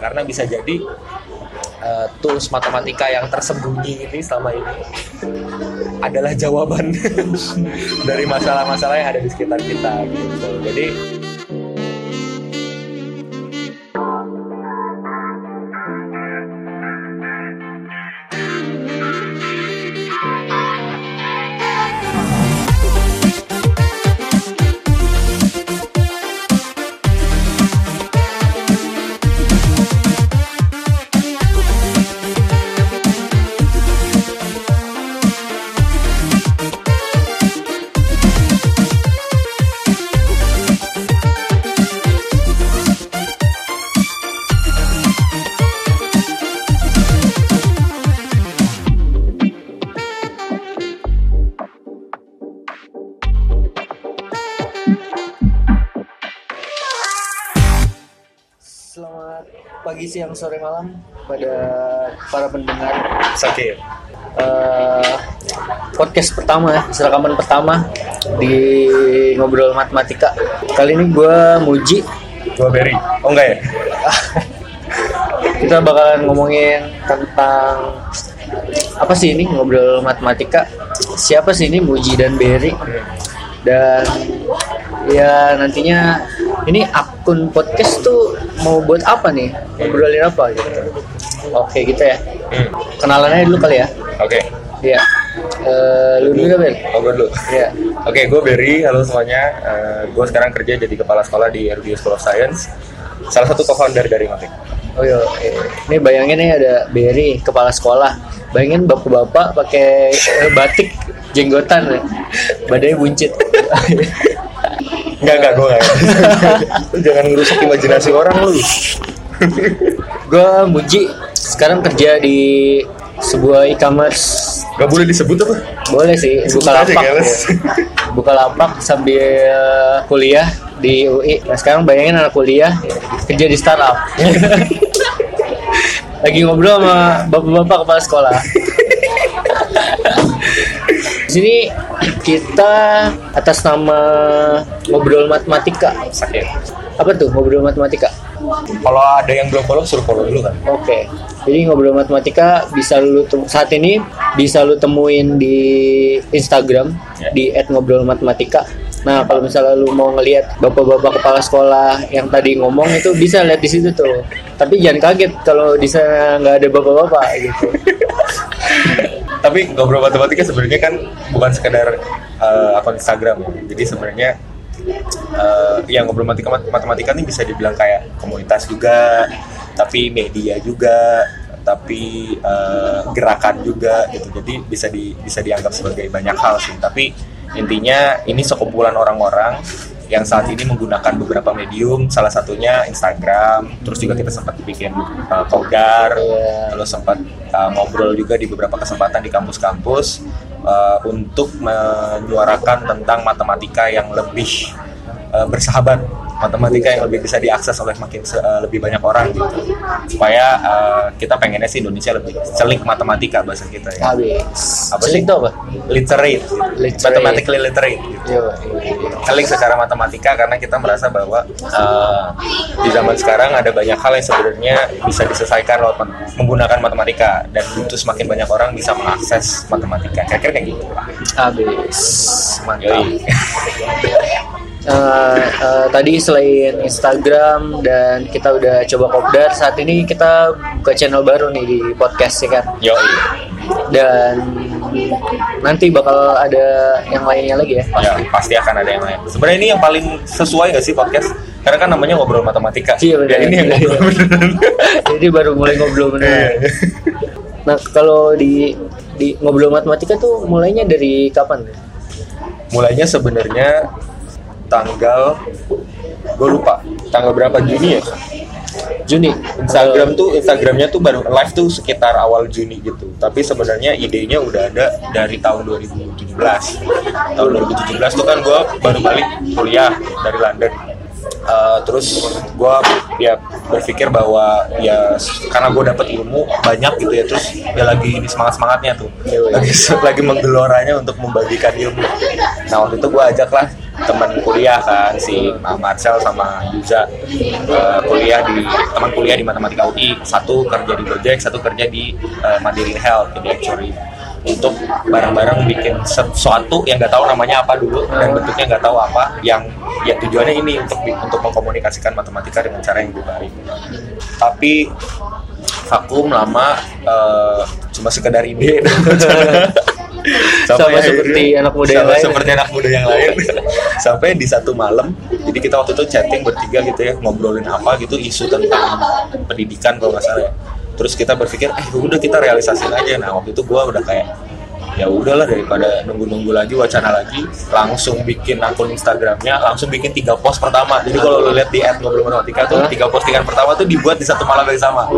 karena bisa jadi uh, tools matematika yang tersembunyi ini selama ini adalah jawaban dari masalah-masalah yang ada di sekitar kita gitu. Jadi siang, sore, malam pada para pendengar Sakit. uh, podcast pertama ya, serakaman pertama di ngobrol matematika. Kali ini gue Muji, Gua Berry. Oh enggak ya? kita bakalan ngomongin tentang apa sih ini ngobrol matematika? Siapa sih ini Muji dan Berry? Dan ya nantinya ini akun podcast tuh mau buat apa nih? Ngobrolin apa gitu? Oke gitu ya. Hmm. Kenalannya dulu kali ya. Oke. Iya. Eh, lu dulu Ber. Oh, gua dulu. Iya. Oke, gue Berry. Halo semuanya. Eh, gue sekarang kerja jadi kepala sekolah di RUD School of Science. Salah satu co-founder dari Matik. Oh iya, ini bayangin nih ada Berry, kepala sekolah. Bayangin bapak-bapak pakai eh, batik jenggotan, ya. badannya buncit. Enggak, enggak, gue enggak. Lu jangan ngerusak imajinasi orang lu. gue Muji, sekarang kerja di sebuah e-commerce. Gak boleh disebut apa? Boleh sih, Sebut buka lapak. Ya. Buka lapak sambil kuliah di UI. Nah, sekarang bayangin anak kuliah kerja di startup. Lagi ngobrol sama bapak-bapak kepala sekolah. Di sini kita atas nama ngobrol matematika. Sakit. Apa tuh ngobrol matematika? Kalau ada yang belum follow, suruh follow dulu kan. Oke. Jadi ngobrol matematika bisa lu saat ini bisa lu temuin di Instagram Ya. di @ngobrolmatematika. Nah, kalau misalnya lu mau ngelihat bapak-bapak kepala sekolah yang tadi ngomong itu bisa lihat di situ tuh. Tapi jangan kaget kalau di sana nggak ada bapak-bapak gitu. Tapi ngobrol matematika sebenarnya kan bukan sekedar eh, akun Instagram ya. Jadi sebenarnya eh ya ngobrol matematika matematika ini bisa dibilang kayak komunitas juga, tapi media juga, tapi eh, gerakan juga gitu. Jadi bisa di bisa dianggap sebagai banyak hal sih. Tapi intinya ini sekumpulan orang-orang yang saat ini menggunakan beberapa medium, salah satunya Instagram. Terus juga kita sempat bikin uh, Kogar, Iya. lalu sempat uh, ngobrol juga di beberapa kesempatan di kampus-kampus uh, untuk menyuarakan tentang matematika yang lebih uh, bersahabat, matematika yang lebih bisa diakses oleh makin uh, lebih banyak orang gitu. Supaya uh, kita pengennya sih Indonesia lebih celik matematika bahasa kita ya. Habis. Apa Celik sih? tuh apa? Literate, Literate. mathematically literate. Gitu Yo, iya, iya. celik secara matematika karena kita merasa bahwa uh, di zaman sekarang ada banyak hal yang sebenarnya bisa diselesaikan lewat mat- menggunakan matematika dan butuh semakin banyak orang bisa mengakses matematika. Kira-kira kayak gitu lah. Habis. Mantap. Eh, eh, tadi selain Instagram dan kita udah coba kopdar saat ini kita buka channel baru nih di podcast ya kan Yoi. dan nanti bakal ada yang lainnya lagi ya Ya, pasti akan ada yang lain. Sebenarnya ini yang paling sesuai gak sih podcast? Karena kan namanya ngobrol matematika. Iya, benar. Ya, ini yang ngobrol beneran. jadi baru mulai ngobrol beneran nah kalau di di ngobrol matematika tuh mulainya dari kapan Mulainya sebenarnya tanggal gue lupa tanggal berapa Juni ya Juni Instagram tuh Instagramnya tuh baru live tuh sekitar awal Juni gitu. Tapi sebenarnya idenya udah ada dari tahun 2017. Tahun 2017 tuh kan gue baru balik kuliah dari London. Eh, terus gue ya berpikir bahwa ya karena gue dapet ilmu banyak gitu ya terus ya lagi semangat semangatnya tuh Iya, iya. lagi lagi menggeloranya untuk membagikan ilmu nah waktu itu gue ajak lah teman kuliah kan si Marcel sama Yuza. Eh, kuliah di teman kuliah di matematika UI satu kerja di Gojek satu kerja di eh, Mandiri Health jadi actuary untuk bareng-bareng bikin sesuatu yang nggak tahu namanya apa dulu dan bentuknya nggak tahu apa yang ya tujuannya ini untuk untuk mengkomunikasikan matematika dengan cara yang baik. Tapi vakum lama eh, cuma sekedar ide Sama Sampai seperti akhirnya- anak muda yang lain. seperti anak muda yang lain. Sampai di satu malam jadi kita waktu itu chatting bertiga gitu ya ngobrolin apa gitu isu tentang pendidikan kalau nggak salah ya. Terus kita berpikir eh udah kita realisasin aja. Nah waktu itu gua udah kayak ya udahlah daripada nunggu-nunggu lagi wacana lagi langsung bikin akun Instagramnya langsung bikin tiga post pertama. Jadi kalau lo lihat di ngobrol matematika tuh tiga postingan pertama tuh dibuat di satu malam yang sama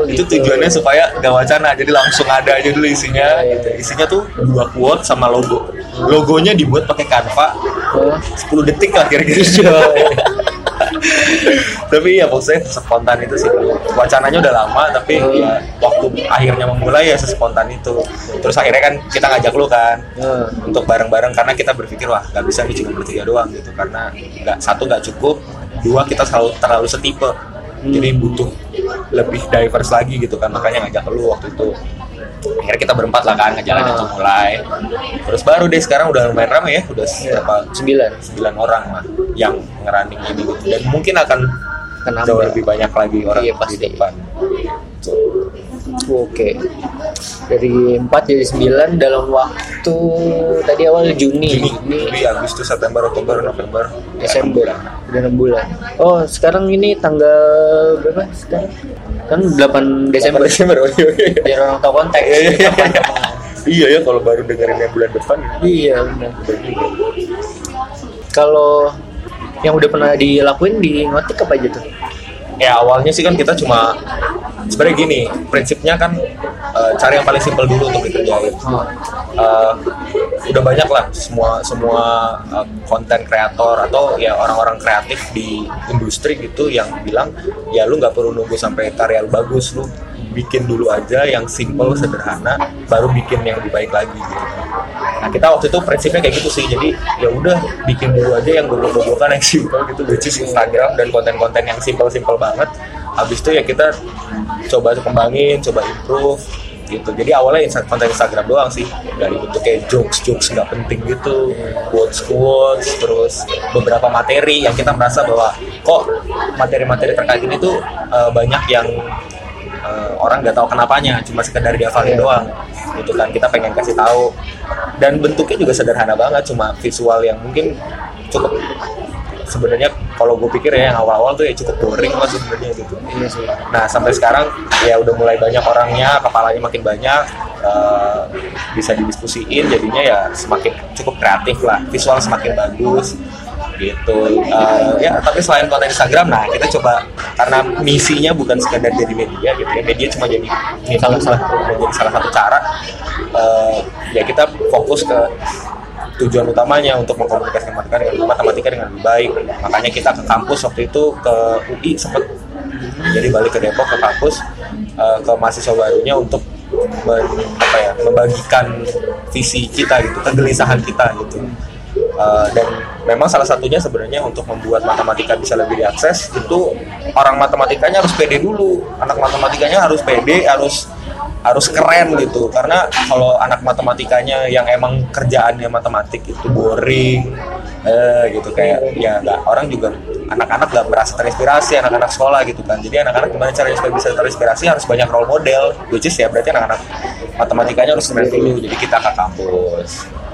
Oh, itu gitu. tujuannya supaya gak wacana jadi langsung ada aja dulu isinya. Gitu. isinya tuh dua quote sama logo. Logonya dibuat pakai Canva. Oh. 10 detik lah kira-kira. Tapi ya maksudnya spontan itu sih. Wacananya udah lama tapi ya waktu akhirnya memulai ya sespontan itu. Terus akhirnya kan kita ngajak lu kan Nah, untuk bareng-bareng karena kita berpikir wah nggak bisa nih cuma bertiga doang gitu. Karena nggak satu nggak cukup dua kita selalu terlalu setipe jadi butuh lebih diverse lagi gitu kan. Makanya ngajak lu waktu itu. Akhirnya kita berempat lah kan ngejalanin Ah. itu mulai. Terus baru deh sekarang udah lumayan ramai ya udah berapa? Sembilan. sembilan orang lah yang ngerunning ini gitu. Dan mungkin akan Akan jauh lebih banyak lagi orang Iya, di pasti. depan Oke. Dari 4 jadi 9 dalam waktu tadi awal Juni, Juni, Juli, Agustus, September, Oktober, November, Desember. Udah 6 bulan. Oh, sekarang ini tanggal berapa sekarang? Kan 8 Desember. Desember, oh iya, iya. Biar orang tahu konteks. Iya, iya, iya. Ya kalau baru dengerin yang bulan depan Iya, benar. Kalau yang udah pernah dilakuin di ngotik apa aja tuh? ya awalnya sih kan kita cuma sebenarnya gini prinsipnya kan eh, cari yang paling simpel dulu untuk dikerjain. Eh, udah banyak lah semua semua eh, konten kreator atau ya orang-orang kreatif di industri gitu yang bilang ya lu nggak perlu nunggu sampai karya lu bagus lu bikin dulu aja yang simple sederhana baru bikin yang lebih baik lagi. Gitu nah kita waktu itu prinsipnya kayak gitu sih. Jadi ya udah bikin dulu aja yang goblok-goblokan yang simple gitu is Instagram dan konten-konten yang simple-simple banget habis itu ya kita coba kembangin coba improve gitu. Jadi awalnya insta- konten Instagram doang sih. Dari bentuknya jokes jokes nggak penting gitu. Quotes quotes terus beberapa materi yang kita merasa bahwa kok materi-materi terkait ini tuh eh, banyak yang eh, orang nggak tahu kenapanya. Cuma sekedar dihafalin Iya. doang gitu kan. Kita pengen kasih tahu. Dan bentuknya juga sederhana banget cuma visual yang mungkin cukup sebenarnya kalau gue pikir ya yang awal-awal tuh ya cukup boring lah sebenarnya gitu Iya. Nah sampai sekarang ya udah mulai banyak orangnya, kepalanya makin banyak, eh, bisa didiskusiin, jadinya ya semakin cukup kreatif lah, visual semakin bagus gitu. Eh, ya tapi selain konten Instagram, nah kita coba karena misinya bukan sekedar jadi media gitu ya, media cuma jadi Salah salah salah satu cara. eh, ya kita fokus ke tujuan utamanya untuk mengkomunikasikan matematika dengan, matematika dengan lebih baik. Makanya kita ke kampus waktu itu ke UI sempat jadi balik ke Depok ke kampus eh, ke mahasiswa barunya untuk men- apa ya, membagikan visi kita gitu, kegelisahan kita gitu. Eh, dan memang salah satunya sebenarnya untuk membuat matematika bisa lebih diakses itu orang matematikanya harus pede dulu anak matematikanya harus pede harus harus keren gitu. Karena kalau anak matematikanya yang emang kerjaannya matematik itu boring eh, gitu. Kayak ya nggak orang juga anak-anak nggak merasa terinspirasi anak-anak sekolah gitu kan. Jadi anak-anak gimana caranya supaya bisa terinspirasi? Harus banyak role model which is ya berarti anak-anak matematikanya harus keren dulu. Jadi kita ke kampus.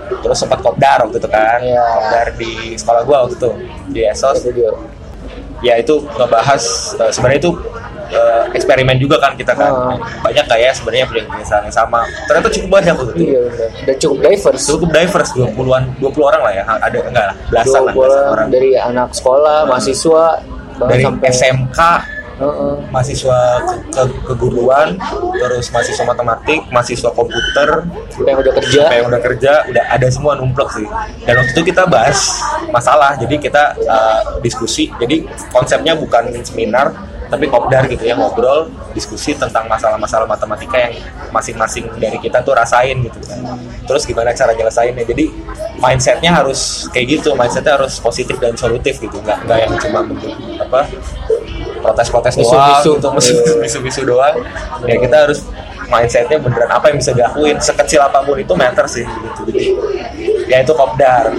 Terus sempat kopdar waktu itu kan. Iya. kopdar di sekolah gua waktu itu di esos. Ya itu ngebahas eh, sebenarnya itu eh, eksperimen juga kan kita kan Ah. banyak kayak sebenarnya punya kebiasaan yang sama ternyata cukup banyak waktu itu Iya. Dan cukup diverse. cukup diverse 20-an 20 orang lah ya ada enggak lah belasan lah 20 belasan orang dari anak sekolah, mahasiswa, bahkan dari sampai SMK Heeh. mahasiswa ke, ke- keguruan terus mahasiswa matematik mahasiswa komputer sampai yang udah kerja. Sampai yang udah kerja udah ada semua numplek sih dan waktu itu kita bahas masalah jadi kita uh, diskusi jadi konsepnya bukan seminar tapi kopdar gitu ya ngobrol diskusi tentang masalah-masalah matematika yang masing-masing dari kita tuh rasain gitu kan. Terus gimana cara nyelesainnya? Jadi mindsetnya harus kayak gitu mindsetnya harus positif dan solutif gitu. Nggak nggak yang cuma bentuk apa protes-protes doang Misu-misu. gitu misu-misu doang. Ya kita harus mindsetnya beneran apa yang bisa dilakuin sekecil apa pun itu matter sih gitu. Jadi ya itu kopdar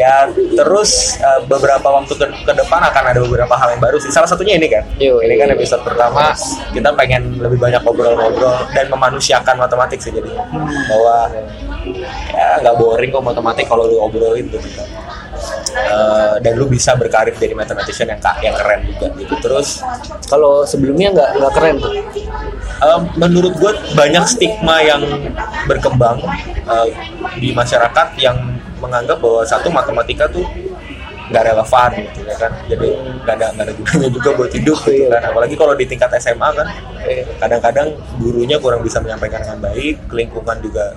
ya terus eh, beberapa waktu ke, ke depan akan ada beberapa hal yang baru sih. Salah satunya ini kan? Yo, ini kan episode pertama. Kita pengen lebih banyak ngobrol-ngobrol dan memanusiakan matematik sih jadi. Bahwa ya nggak boring kok matematik kalau lu obrolin gitu. Kan Eh, dan lu bisa berkarir jadi mathematician yang yang keren juga gitu. Terus Kalau sebelumnya nggak nggak keren tuh. Um, menurut gue banyak stigma yang berkembang uh, di masyarakat yang menganggap bahwa satu matematika tuh nggak relevan gitu ya kan. Jadi nggak ada nggak ada gunanya juga buat hidup gitu kan. Apalagi kalau di tingkat SMA kan kadang-kadang gurunya kurang bisa menyampaikan dengan baik lingkungan juga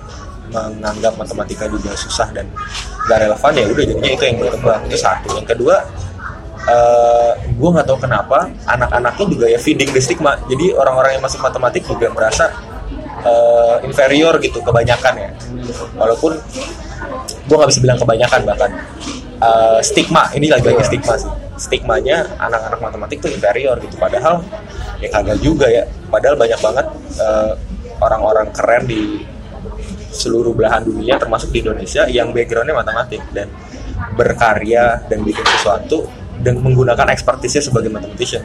menganggap matematika juga susah dan nggak relevan ya udah jadinya itu yang berkembang. Itu satu. Yang kedua eh gue nggak tahu kenapa anak-anaknya juga ya feeding the stigma. Jadi orang-orang yang masuk matematik juga merasa eh, inferior gitu kebanyakan ya. Walaupun gue nggak bisa bilang kebanyakan bahkan Eh, stigma ini lagi-lagi stigma sih. Stigmanya anak-anak matematik tuh inferior gitu. Padahal ya kagak juga ya. Padahal banyak banget eh, orang-orang keren di seluruh belahan dunia termasuk di Indonesia yang backgroundnya matematik dan berkarya dan bikin sesuatu dan menggunakan ekspertisnya sebagai mathematician.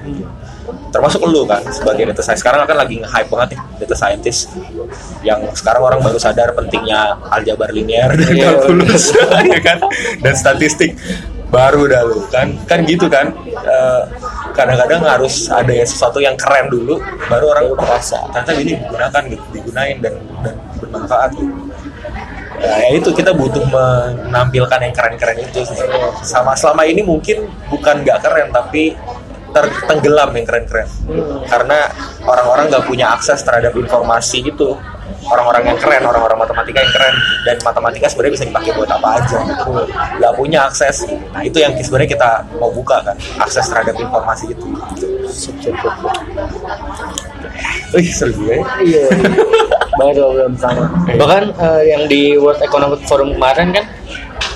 Termasuk lu kan sebagai data science sekarang akan lagi nge-hype banget nih data scientist. Yang sekarang orang baru sadar pentingnya aljabar linear dan Iya. kalkulus ya kan? Dan statistik baru dah lu kan? Kan gitu kan? Eh, kadang-kadang harus ada yang sesuatu yang keren dulu baru orang merasa ternyata ini digunakan gitu digunain dan dan bermanfaat gitu Nah, ya itu kita butuh menampilkan yang keren-keren itu sebenarnya. sama selama ini mungkin bukan nggak keren tapi tertenggelam yang keren-keren. Karena orang-orang nggak punya akses terhadap informasi itu orang-orang yang keren orang-orang matematika yang keren. Dan matematika sebenarnya bisa dipakai buat apa aja gitu. nggak punya akses. Nah itu yang sebenarnya kita mau buka kan akses terhadap informasi itu Wih seru juga ya. Iya. Baru belum sama. Bahkan eh, yang di World Economic Forum kemarin kan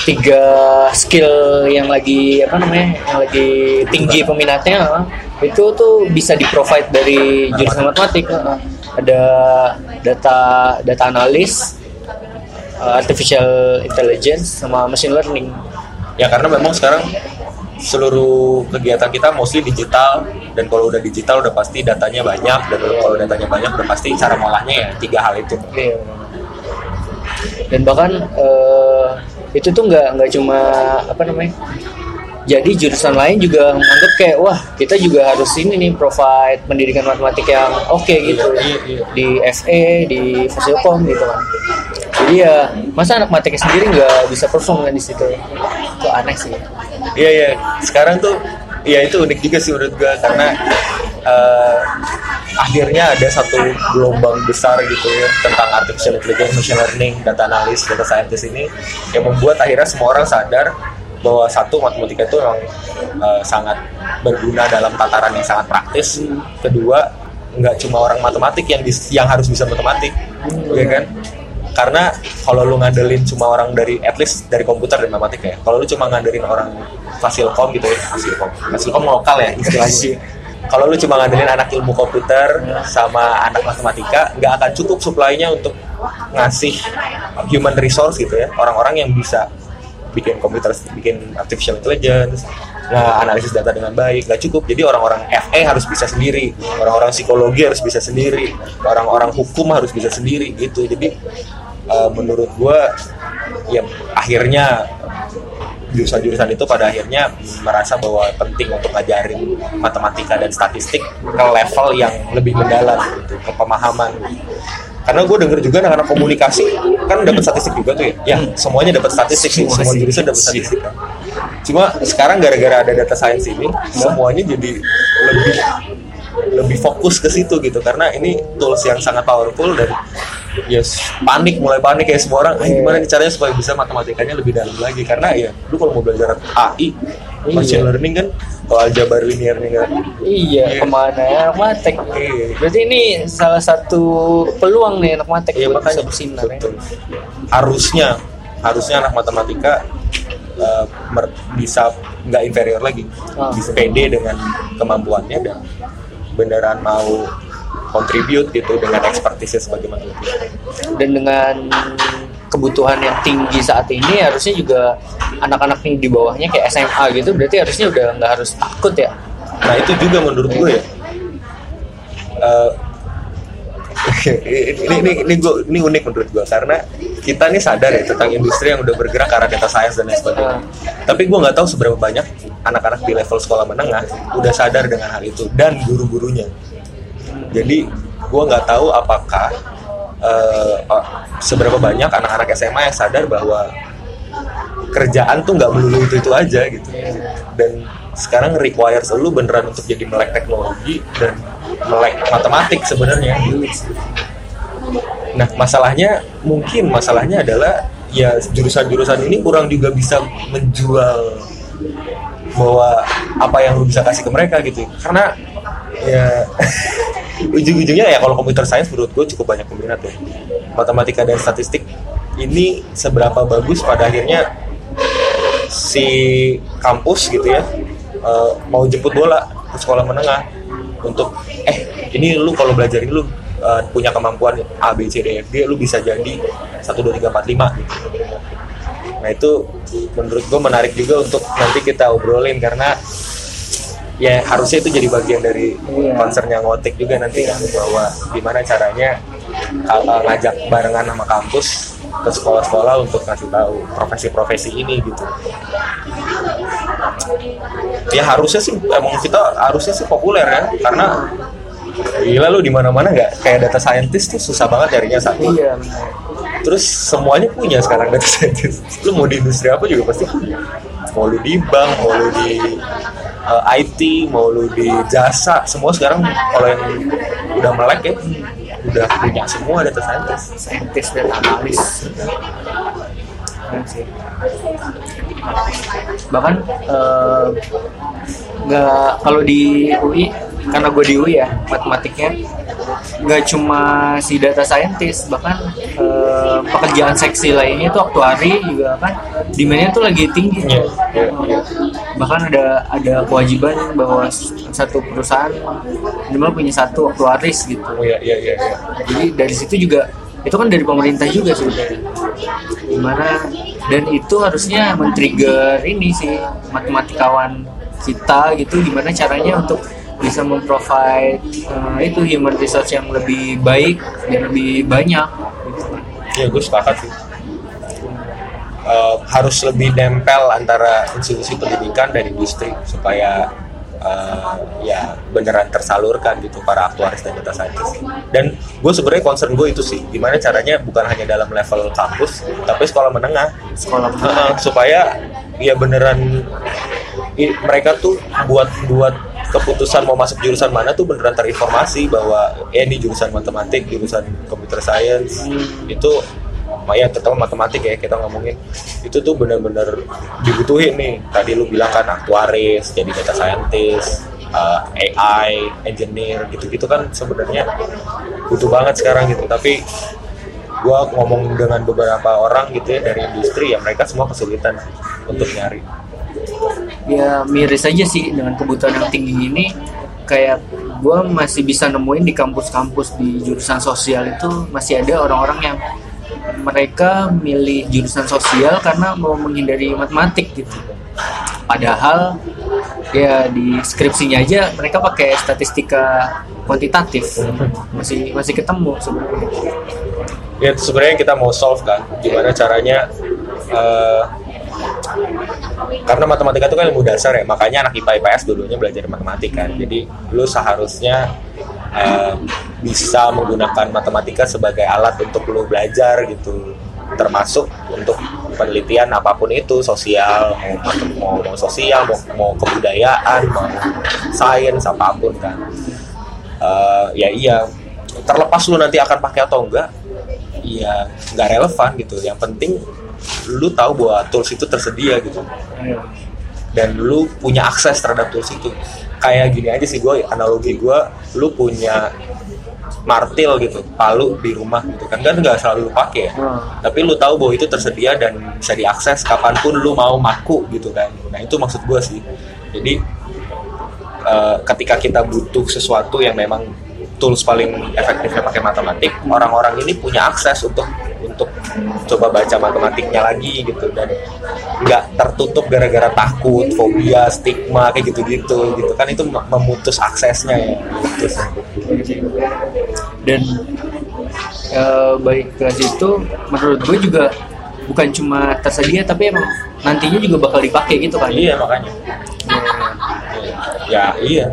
tiga skill yang lagi apa namanya yang lagi tinggi peminatnya itu tuh bisa di provide dari jurusan matematik ada data data analis eh, artificial intelligence sama machine learning ya karena memang sekarang seluruh kegiatan kita mostly digital dan kalau udah digital udah pasti datanya banyak dan kalau datanya banyak udah pasti cara ngolahnya ya tiga hal itu Iya. Dan bahkan eh, itu tuh nggak nggak cuma apa namanya. Jadi jurusan lain juga menganggap kayak wah kita juga harus ini nih provide pendidikan matematik yang oke gitu Iya, iya. di FE di Fasilkom gitu kan. Jadi ya masa anak matematika sendiri nggak bisa perform kan di situ. Itu aneh sih. Iya iya. Sekarang tuh ya itu unik juga sih menurut gue karena eh, akhirnya ada satu gelombang besar gitu ya tentang artificial intelligence, machine learning, data analis, data scientist ini yang membuat akhirnya semua orang sadar bahwa satu matematika itu memang eh, sangat berguna dalam tataran yang sangat praktis. Kedua nggak cuma orang matematik yang yang harus bisa matematik, ya kan? Karena kalau lu ngandelin cuma orang dari at least dari komputer dan matematika ya. Kalau lu cuma ngandelin orang fasilkom gitu ya fasilkom fasilkom lokal ya istilahnya. Kalau lu cuma ngandelin anak ilmu komputer sama anak matematika nggak akan cukup supply-nya untuk ngasih human resource gitu ya. Orang-orang yang bisa bikin komputer bikin artificial intelligence nah analisis data dengan baik nggak cukup. Jadi orang-orang FE harus bisa sendiri orang-orang psikologi harus bisa sendiri orang-orang hukum harus bisa sendiri gitu. Jadi eh, menurut gua ya akhirnya jurusan-jurusan itu pada akhirnya merasa bahwa penting untuk ngajarin matematika dan statistik ke level yang lebih mendalam gitu, ke pemahaman. Karena gue denger juga anak-anak komunikasi kan dapat statistik juga tuh ya. Ya, semuanya dapat statistik sih, Semua jurusan dapat statistik. kan. Cuma sekarang gara-gara ada data science ini, semuanya jadi lebih lebih fokus ke situ gitu karena ini tools yang sangat powerful dan yes panik mulai panik kayak semua orang "Ah, gimana nih caranya supaya bisa matematikanya lebih dalam lagi karena ya lu kalau mau belajar AI machine Iya. learning kan kalau aljabar linear nih kan Iya, Iya. ke mana ya anak matek? Iya. Berarti ini salah satu peluang nih anak matek Iya makanya bersinar ya. Harusnya harusnya anak matematika mer- bisa nggak inferior lagi, Ah. bisa pede dengan kemampuannya dan beneran mau contribute gitu dengan expertise sebagai matematika. Dan dengan kebutuhan yang tinggi saat ini harusnya juga anak-anak yang di bawahnya kayak SMA gitu berarti harusnya udah nggak harus takut ya. Nah itu juga menurut gue ya. eh, ini ini ini gue ini unik menurut gue karena kita nih sadar ya tentang industri yang udah bergerak ke arah data science dan lain sebagainya. Tapi gue nggak tahu seberapa banyak anak-anak di level sekolah menengah udah sadar dengan hal itu dan guru-gurunya. Jadi gue nggak tahu apakah oh, seberapa banyak anak-anak SMA yang sadar bahwa kerjaan tuh nggak melulu itu itu aja gitu. Dan sekarang requires lu beneran untuk jadi melek teknologi dan melek matematik sebenarnya. Nah masalahnya mungkin masalahnya adalah ya jurusan-jurusan ini kurang juga bisa menjual bahwa apa yang lu bisa kasih ke mereka gitu. Karena ya ujung-ujungnya ya kalau computer science menurut gue cukup banyak peminat ya matematika dan statistik ini seberapa bagus pada akhirnya si kampus gitu ya eh, mau jemput bola ke sekolah menengah untuk eh ini lu kalau belajar ini lu eh, punya kemampuan A B C D F G lu bisa jadi 1 2 3 4 5 gitu. Nah itu menurut gue menarik juga untuk nanti kita obrolin karena ya harusnya itu jadi bagian dari Iya. concernnya ngotik juga nanti kan bahwa gimana caranya kalau ngajak barengan sama kampus ke sekolah-sekolah untuk ngasih tahu profesi-profesi ini gitu. Ya harusnya sih emang kita harusnya sih populer ya karena gila lu di mana-mana nggak kayak data scientist tuh susah banget carinya satu. Iya. Terus semuanya punya sekarang data scientist. Lu mau di industri apa juga pasti punya. Mau lu di bank, mau lu di uh, IT, mau lu di jasa, semua sekarang kalau yang udah melek ya udah punya semua data scientist. Saintis dan analis. Sih. Bahkan eh, nggak kalau di UI karena gue di UI ya matematiknya nggak cuma si data scientist bahkan eh, pekerjaan seksi lainnya itu aktuari juga kan demandnya tuh lagi tinggi Iya, iya, iya. bahkan ada ada kewajiban bahwa satu perusahaan minimal punya satu aktuaris gitu Oh iya iya iya. iya. jadi dari situ juga itu kan dari pemerintah juga sebenarnya gimana dan itu harusnya men-trigger ini sih matematikawan kita gitu gimana caranya untuk bisa memprovide eh, itu human resource yang lebih baik dan lebih banyak gitu. Iya gue sepakat sih. Eh, harus lebih nempel antara institusi pendidikan dan industri supaya eh, ya beneran tersalurkan gitu para aktuaris dan data scientist. Dan gue sebenarnya concern gue itu sih, gimana caranya bukan hanya dalam level kampus, tapi sekolah menengah, sekolah Heeh, supaya ya beneran i- mereka tuh buat buat keputusan mau masuk jurusan mana tuh beneran terinformasi bahwa eh ini jurusan matematik, jurusan computer science. Itu ya terutama matematik ya kita ngomongin. Itu tuh bener-bener dibutuhin nih. Tadi lu bilang kan aktuaris jadi data scientist uh, AI engineer gitu-gitu kan sebenarnya butuh banget sekarang gitu. Tapi gua ngomong dengan beberapa orang gitu ya dari industri ya mereka semua kesulitan untuk nyari. Ya miris aja sih dengan kebutuhan yang tinggi ini. Kayak gue masih bisa nemuin di kampus-kampus di jurusan sosial itu masih ada orang-orang yang mereka milih jurusan sosial karena mau menghindari matematik gitu. Padahal ya di skripsinya aja mereka pakai statistika kuantitatif. Masih masih ketemu sebenarnya. Ya sebenarnya kita mau solve kan gimana caranya eh, karena matematika itu kan ilmu dasar ya makanya anak IPA IPS dulunya belajar matematika kan. Jadi lu seharusnya bisa menggunakan matematika sebagai alat untuk lu belajar gitu. Termasuk untuk penelitian apa pun itu sosial mau mau, mau sosial mau, mau kebudayaan mau sains apa pun kan. Eh, ya iya terlepas lu nanti akan pakai atau enggak ya nggak relevan gitu. Yang penting lu tahu bahwa tools itu tersedia gitu. Iya. dan lu punya akses terhadap tools itu kayak gini aja sih gue analogi gue lu punya martil gitu palu di rumah gitu kan. Kan nggak selalu lu pakai ya. Hmm. tapi lu tahu bahwa itu tersedia dan bisa diakses kapan pun lu mau maku gitu kan. Nah itu maksud gue sih. Jadi eh, ketika kita butuh sesuatu yang memang tools paling efektifnya pakai matematik orang-orang ini punya akses untuk coba baca matematiknya lagi gitu dan nggak tertutup gara-gara takut fobia stigma kayak gitu-gitu gitu. Kan itu mem- memutus aksesnya ya. Gitu dan eh, baik ke situ menurut gue juga bukan cuma tersedia tapi emang nantinya juga bakal dipakai gitu kan? Iya makanya. Ya iya.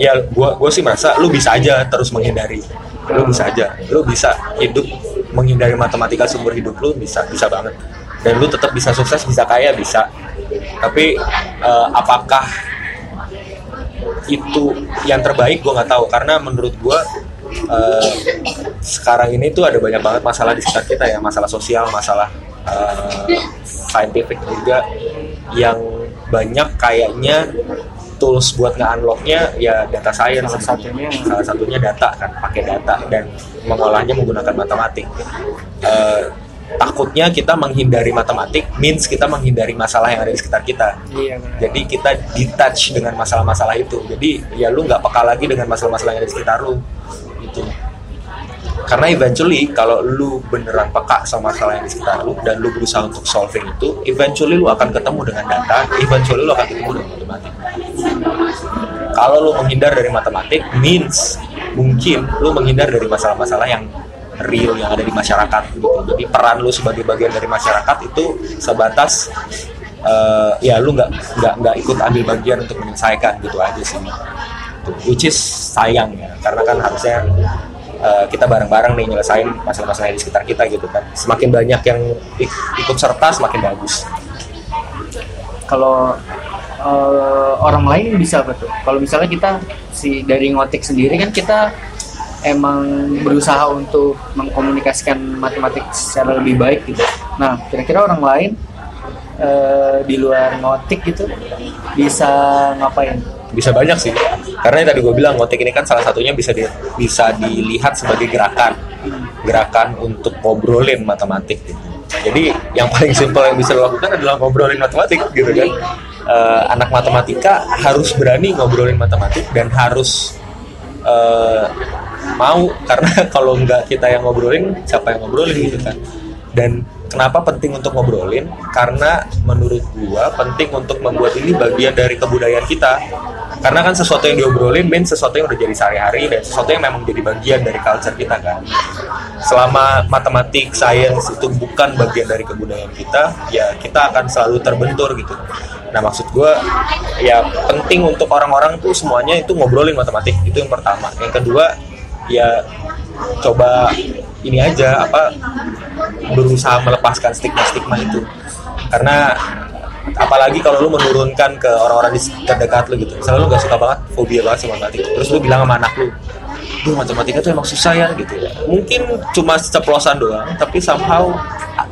Ya gua gua sih merasa lu bisa aja terus menghindari lu bisa aja. Lu bisa hidup menghindari matematika seumur hidup lu bisa bisa banget. Dan lu tetap bisa sukses bisa kaya bisa. Tapi eh, apakah itu yang terbaik? Gue nggak tahu. Karena menurut gue eh, sekarang ini tuh ada banyak banget masalah di sekitar kita ya. Masalah sosial masalah eh, scientific juga yang banyak kayaknya tools buat nge-unlocknya ya data science. Salah satunya. salah satunya data kan pakai data dan mengolahnya menggunakan matematik. Eh, takutnya kita menghindari matematik means kita menghindari masalah yang ada di sekitar kita. Iya benar. jadi kita detach dengan masalah-masalah itu. Jadi ya lu nggak peka lagi dengan masalah-masalah yang ada di sekitar lu. Gitu. Karena eventually kalau lu beneran peka sama masalah yang di sekitar lu dan lu berusaha untuk solving itu eventually lu akan ketemu dengan data eventually lu akan ketemu dengan matematik kalau lu menghindar dari matematik means mungkin lu menghindar dari masalah-masalah yang real yang ada di masyarakat gitu. Jadi peran lu sebagai bagian dari masyarakat itu sebatas eh, ya lu nggak nggak nggak ikut ambil bagian untuk menyelesaikan gitu aja sih. Which is sayang ya karena kan harusnya eh, kita bareng-bareng nih nyelesain masalah-masalah di sekitar kita gitu kan. Semakin banyak yang ik- ikut serta semakin bagus. kalau eh, orang lain bisa tuh kalau misalnya kita si dari ngotik sendiri kan kita emang berusaha untuk mengkomunikasikan matematik secara lebih baik gitu. Nah kira-kira orang lain eh, di luar ngotik gitu bisa ngapain? Bisa banyak sih. Karena yang tadi gue bilang ngotek ini kan salah satunya bisa di, bisa dilihat sebagai gerakan. Gerakan untuk ngobrolin matematik gitu. jadi yang paling simpel yang bisa lo lakukan adalah ngobrolin matematik gitu kan Eh, anak matematika harus berani ngobrolin matematik dan harus eh, mau karena kalau nggak kita yang ngobrolin siapa yang ngobrolin gitu kan. Dan kenapa penting untuk ngobrolin? Karena menurut gua penting untuk membuat ini bagian dari kebudayaan kita. Karena kan sesuatu yang diobrolin means sesuatu yang udah jadi sehari-hari dan sesuatu yang memang jadi bagian dari culture kita kan. Selama matematik, science itu bukan bagian dari kebudayaan kita ya kita akan selalu terbentur gitu nah maksud gua ya penting untuk orang-orang tuh semuanya itu ngobrolin matematik itu yang pertama. Yang kedua ya coba ini aja apa berusaha melepaskan stigma-stigma itu. Karena apalagi kalau lu menurunkan ke orang-orang di terdekat lu gitu. Misalnya lu gak suka banget fobia banget sama matematika terus lu bilang sama anak lu Duh matematika tuh emang susah ya gitu ya. Mungkin cuma ceplosan doang tapi somehow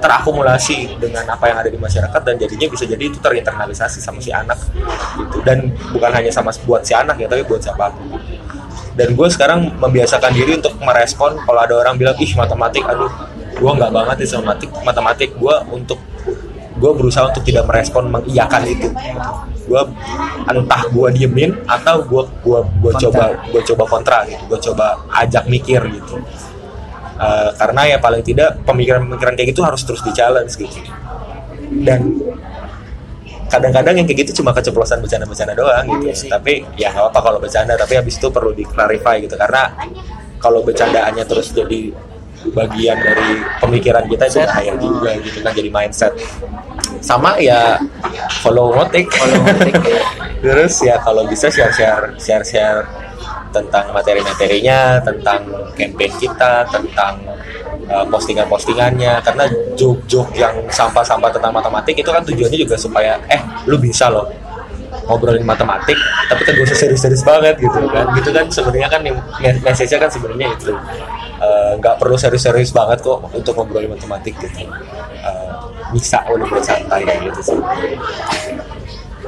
terakumulasi dengan apa yang ada di masyarakat dan jadinya bisa jadi itu terinternalisasi sama si anak gitu. Dan bukan hanya sama buat si anak ya tapi buat siapa pun. Dan gue sekarang membiasakan diri untuk merespon kalau ada orang bilang ih matematik aduh gue nggak banget sama matematik matematik gue untuk gue berusaha untuk tidak merespon mengiyakan itu gue entah gue diemin atau gue gua gua Kontra. coba gue coba kontra gitu gue coba ajak mikir gitu. Eh, karena ya paling tidak pemikiran-pemikiran kayak gitu harus terus di challenge gitu. Dan kadang-kadang yang kayak gitu cuma keceplosan bercanda-bercanda doang gitu. Sih. tapi ya nggak apa-apa kalau bercanda tapi habis itu perlu di-clarify gitu. Karena kalau bercandaannya terus jadi bagian dari pemikiran kita itu bahaya juga gitu kan jadi mindset sama ya follow ngotik, ya. terus ya kalau bisa share share share share tentang materi-materinya tentang campaign kita tentang uh, postingan-postingannya. Karena joke-joke yang sampah-sampah tentang matematik itu kan tujuannya juga supaya eh lu bisa loh ngobrolin matematik tapi kan usah serius-serius banget gitu kan. Gitu kan sebenarnya kan message-nya kan sebenarnya itu Eh, nggak perlu serius-serius banget kok untuk ngobrolin matematik gitu. Eh, bisa udah buat santai kayak gitu sih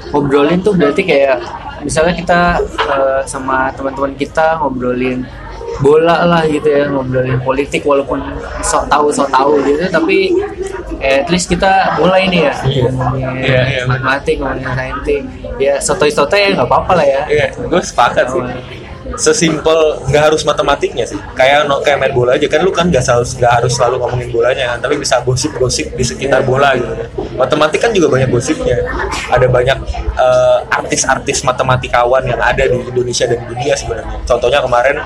ngobrolin tuh berarti kayak misalnya kita eh, sama teman-teman kita ngobrolin bola lah gitu ya ngobrolin politik walaupun sok tahu sok tahu gitu tapi eh, at least kita mulai nih ya Iya. ngomongin Iya, iya, matematik ngomongin saintik ya sotoy-sotoy ya nggak apa-apa lah ya Iya, gue sepakat sih. Sesimpel nggak harus matematiknya sih. Kayak no, kayak main bola aja kan lu kan nggak selalu nggak harus selalu ngomongin bolanya kan, tapi bisa gosip-gosip di sekitar bola gitu. kan. Matematik kan juga banyak gosipnya. Ada banyak eh, artis-artis matematikawan yang ada di Indonesia dan dunia sebenarnya. Contohnya kemarin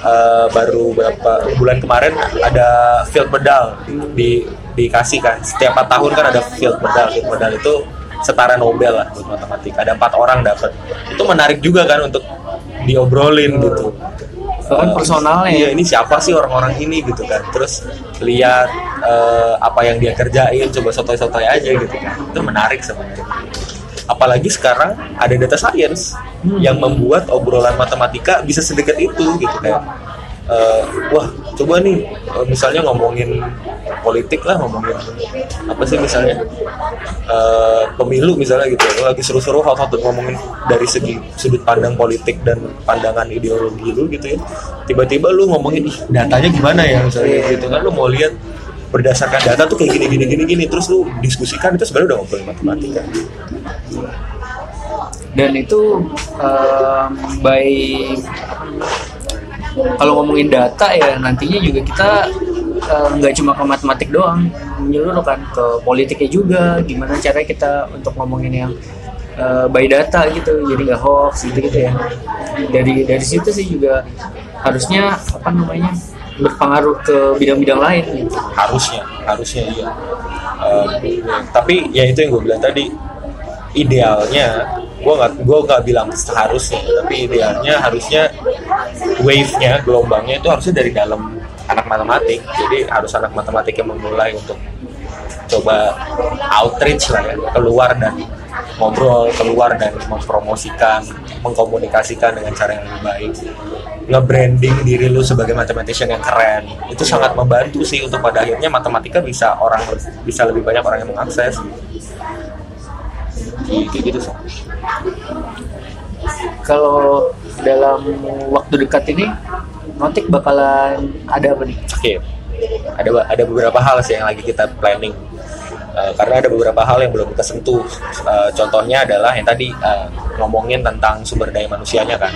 eh, baru beberapa bulan kemarin ada field medal di dikasih kan. Setiap 4 tahun kan ada field medal. Field medal itu setara Nobel lah buat matematik. Ada empat orang dapat. Itu menarik juga kan untuk diobrolin gitu. Bahkan Eh, personalnya Iya, ya. ini siapa sih orang-orang ini gitu kan. Terus lihat eh, apa yang dia kerjain, coba sotoy-sotoy aja gitu kan. Itu menarik sebenarnya. Apalagi sekarang ada data science yang membuat obrolan matematika bisa sedekat itu gitu kayak eh, wah coba nih eh, misalnya ngomongin politik lah ngomongin apa sih misalnya? Eh, pemilu misalnya gitu lagi seru-seru hot-hot ngomongin dari segi sudut pandang politik dan pandangan ideologi lu gitu ya. Tiba-tiba lu ngomongin ih datanya gimana ya? misalnya gitu kan lu mau lihat berdasarkan data tuh kayak gini gini gini gini. Terus lu diskusikan itu sebenarnya udah ngobrolin matematika. Dan itu em, by kalau ngomongin data ya nantinya juga kita eh, nggak cuma ke matematik doang menyeluruh kan ke politiknya juga gimana cara kita untuk ngomongin yang eh, by data gitu jadi nggak hoax gitu gitu ya dari dari situ sih juga harusnya apa namanya berpengaruh ke bidang-bidang lain gitu. harusnya harusnya iya Eh, tapi ya itu yang gue bilang tadi idealnya gue nggak gue nggak bilang seharusnya tapi idealnya harusnya wave-nya gelombangnya itu harusnya dari dalam anak matematik. Jadi harus anak matematik yang memulai untuk coba outreach lah ya keluar dan ngobrol keluar dan mempromosikan mengkomunikasikan dengan cara yang lebih baik. Nge-branding diri lu sebagai mathematician yang keren. Itu sangat membantu sih untuk pada akhirnya matematika bisa orang bisa lebih banyak orang yang mengakses. Gitu gitu sih kalau dalam waktu dekat ini notik bakalan ada apa nih Oke, ada ada beberapa hal sih yang lagi kita planning. Eh, karena ada beberapa hal yang belum kita sentuh. Eh, contohnya adalah yang tadi eh, ngomongin tentang sumber daya manusianya kan,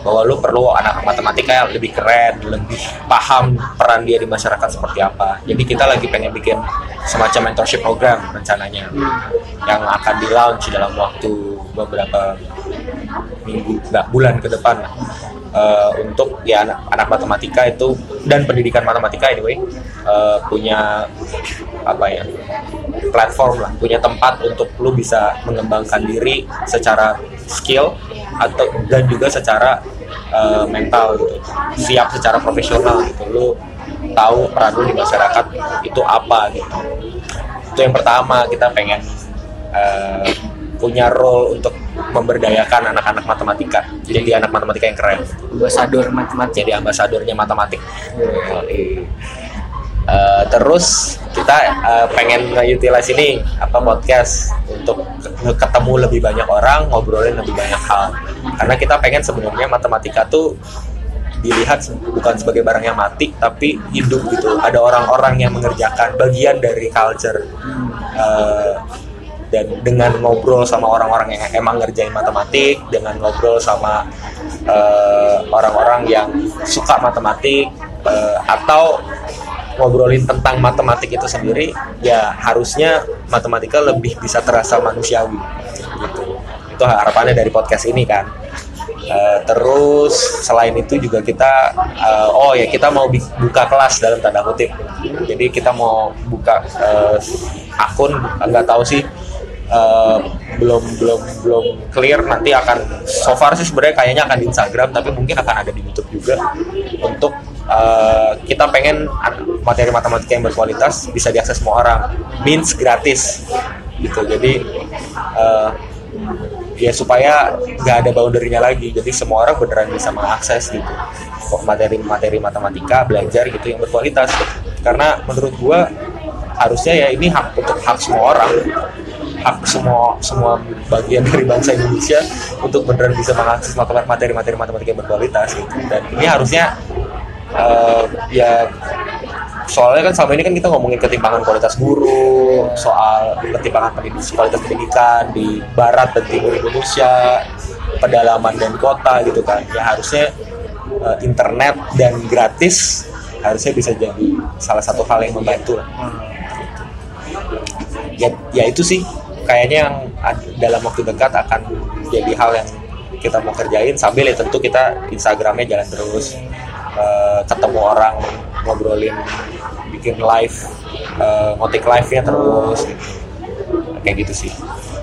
bahwa lu perlu anak matematika yang lebih keren, lebih paham peran dia di masyarakat seperti apa. Jadi kita lagi pengen bikin semacam mentorship program rencananya yang akan di launch dalam waktu beberapa minggu, nggak bulan ke depan. Eh, untuk ya anak, anak matematika itu dan pendidikan matematika anyway eh, punya apa ya platform lah punya tempat untuk lu bisa mengembangkan diri secara skill atau dan juga secara eh, mental gitu siap secara profesional gitu lu tahu peran lu di masyarakat itu apa gitu itu yang pertama kita pengen eh, punya role untuk memberdayakan anak-anak matematika. Jadi anak matematika yang keren. Ambasador matematik. Jadi ambasadornya matematik. Yoi. Eh, terus kita eh, pengen nge-utilize ini apa podcast untuk ke- ketemu lebih banyak orang ngobrolin lebih banyak hal. Karena kita pengen sebenarnya matematika tuh dilihat bukan sebagai barang yang mati tapi hidup gitu. Ada orang-orang yang mengerjakan bagian dari culture. Eh, dan dengan ngobrol sama orang-orang yang emang ngerjain matematik dengan ngobrol sama eh, orang-orang yang suka matematik eh, atau ngobrolin tentang matematik itu sendiri ya harusnya matematika lebih bisa terasa manusiawi gitu. Itu harapannya dari podcast ini kan. Eh, terus selain itu juga kita eh, oh ya kita mau buka kelas dalam tanda kutip. Jadi kita mau buka eh, akun nggak tahu sih eh, belum belum belum clear nanti akan so far sih sebenarnya kayaknya akan di Instagram tapi mungkin akan ada di YouTube juga. Untuk eh, kita pengen materi matematika yang berkualitas bisa diakses semua orang. Means gratis. Gitu. Jadi eh, ya supaya nggak ada boundary-nya lagi. Jadi semua orang beneran bisa mengakses gitu. Materi-materi matematika belajar gitu yang berkualitas. Karena menurut gua harusnya ya ini hak untuk hak semua orang hak semua semua bagian dari bangsa Indonesia untuk beneran bisa mengakses materi-materi matematika yang berkualitas gitu dan ini harusnya uh, ya soalnya kan selama ini kan kita ngomongin ketimpangan kualitas guru soal ketimpangan pendidikan kualitas pendidikan di barat dan timur Indonesia pedalaman dan kota gitu kan ya harusnya uh, internet dan gratis harusnya bisa jadi salah satu hal yang membantu. Ya, ya itu sih kayaknya yang dalam waktu dekat akan jadi hal yang kita mau kerjain sambil ya tentu kita Instagramnya jalan terus uh, ketemu orang ngobrolin bikin live uh, ngotik live nya terus gitu. kayak gitu sih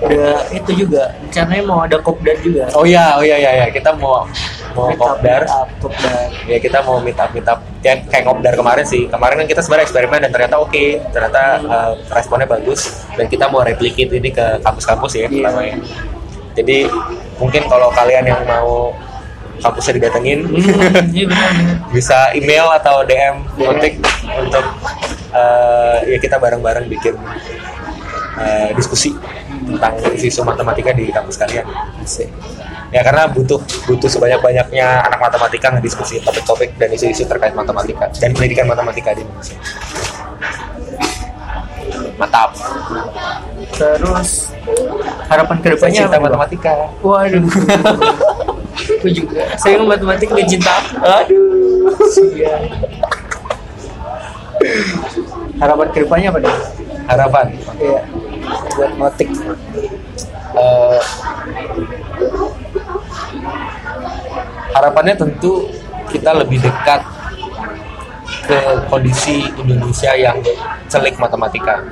ada itu juga rencananya mau ada kopdar juga oh iya oh iya iya ya. kita mau mau Meet up, kopdar meet up, kopdar ya kita mau meet up meet up ya kayak kopdar kemarin sih kemarin kan kita sebenarnya eksperimen dan ternyata oke ternyata uh, responnya bagus dan kita mau replicate ini ke kampus-kampus ya Iya. pertamanya jadi mungkin kalau kalian yang mau kampusnya didatengin Hmm, iya benar benar. bisa email atau DM kontak untuk uh, ya kita bareng-bareng bikin uh, diskusi tentang isu matematika di kampus kalian. Asik. Ya karena butuh butuh sebanyak-banyaknya anak matematika ngediskusi topik-topik dan isu-isu terkait matematika dan pendidikan matematika di Indonesia. Mantap. terus harapan ke depannya Cinta apa matematika. waduh aku juga saya matematik dan cinta Aduh. Iya. harapan ke depannya apa nih Harapan. Iya. buat motik Eh, harapannya tentu kita lebih dekat ke kondisi Indonesia yang celik matematika.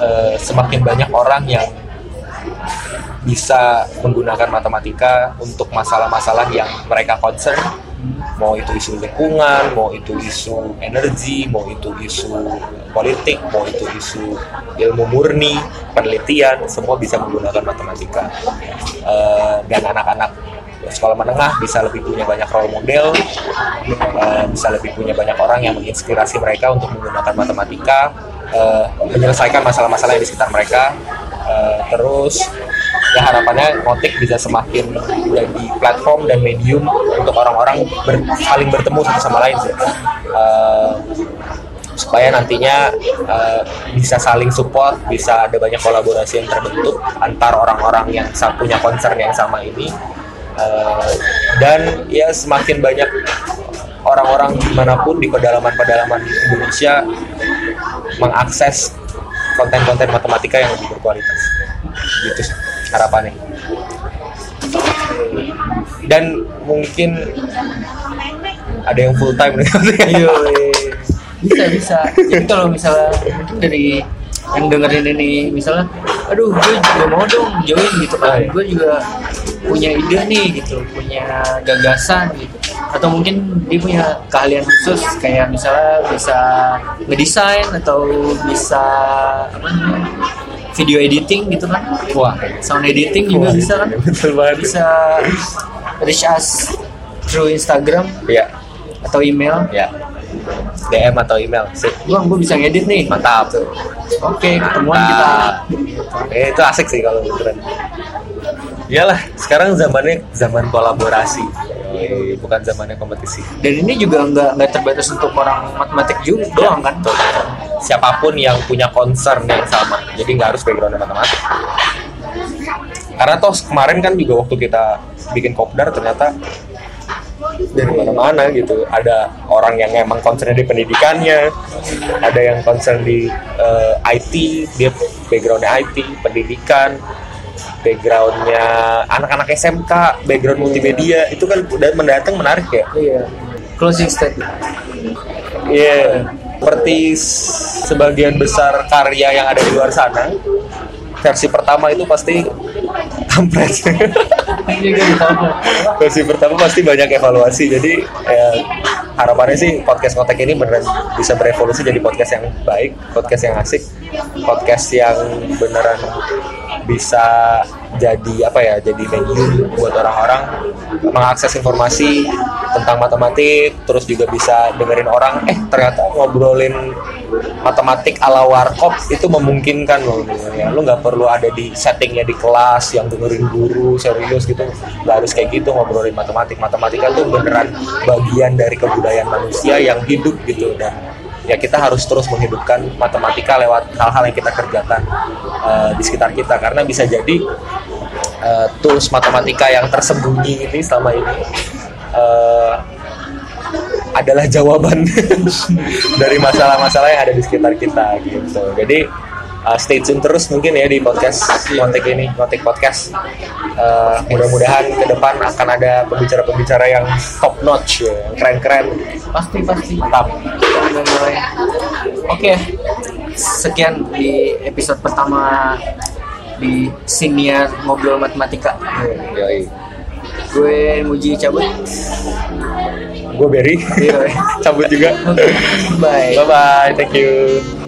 Eh, semakin banyak orang yang bisa menggunakan matematika untuk masalah-masalah yang mereka concern, mau itu isu lingkungan, mau itu isu energi, mau itu isu politik, mau itu isu ilmu murni, penelitian, semua bisa menggunakan matematika. Eh, dan anak-anak sekolah menengah bisa lebih punya banyak role model, eh, bisa lebih punya banyak orang yang menginspirasi mereka untuk menggunakan matematika, eh, menyelesaikan masalah-masalah di sekitar mereka. Eh, terus ya harapannya ngotik bisa semakin jadi platform dan medium untuk orang-orang ber- saling bertemu satu sama lain sih. Supaya nantinya eh, bisa saling support, bisa ada banyak kolaborasi yang terbentuk antar orang-orang yang punya concern yang sama ini Eh, dan ya semakin banyak orang-orang di mana pun di pedalaman-pedalaman Indonesia mengakses konten-konten matematika yang lebih berkualitas. Gitu sih harapannya. Dan mungkin ada yang full time nih. Iya, bisa bisa. Jadi kalau misalnya dari yang dengerin ini misalnya, aduh gue juga mau dong join gitu kan, gue juga punya ide nih gitu, punya gagasan gitu, atau mungkin dia punya keahlian khusus kayak misalnya bisa ngedesain atau bisa apa namanya video editing gitu kan, wah sound editing juga Wah, bisa kan, betul banget. Bisa reach us through Instagram ya atau email. Ya DM atau email sih Bang, gue bisa ngedit nih. mantap. Oke, ketemuan kita. Eh, itu asik sih kalau beneran. Iyalah, sekarang zamannya zaman kolaborasi, bukan zamannya kompetisi. Dan ini juga nggak nggak terbatas untuk orang matematik juga doang kan? Betul, betul. Siapa pun yang punya concern yang sama, jadi nggak harus background matematik. Karena toh kemarin kan juga waktu kita bikin kopdar ternyata dari mana-mana gitu. Ada orang yang emang concern di pendidikannya, ada yang concern di eh, IT, dia backgroundnya IT, pendidikan, backgroundnya anak-anak SMK, background multimedia, itu kan udah mendatang menarik ya. Iya. Closing statement. Iya, seperti sebagian besar karya yang ada di luar sana, versi pertama itu pasti kampret. Versi pertama pasti banyak evaluasi. Jadi ya, harapannya sih podcast kontak ini beneran bisa berevolusi jadi podcast yang baik, podcast yang asik, podcast yang beneran bisa jadi apa ya jadi medium buat orang-orang mengakses informasi tentang matematik terus juga bisa dengerin orang eh ternyata ngobrolin matematik ala warkop itu memungkinkan loh ya lu nggak perlu ada di settingnya di kelas yang dengerin guru serius gitu nggak harus kayak gitu ngobrolin matematik. Matematika tuh beneran bagian dari kebudayaan manusia yang hidup gitu. Dan ya kita harus terus menghidupkan matematika lewat hal-hal yang kita kerjakan uh, di sekitar kita. Karena bisa jadi uh, tools matematika yang tersembunyi ini selama ini uh, adalah jawaban dari masalah-masalah yang ada di sekitar kita gitu. Jadi uh, stay tune terus mungkin ya di podcast kontek ini, kontek podcast. Uh, mudah-mudahan ke depan akan ada pembicara-pembicara yang top notch ya, yang keren-keren. Pasti pasti. Mantap. Oke, sekian di episode pertama di siniar ngobrol matematika. Yoi. Gue Muji cabut. Gue Berry. Iya. Cabut juga. Bye. Bye bye. Thank you.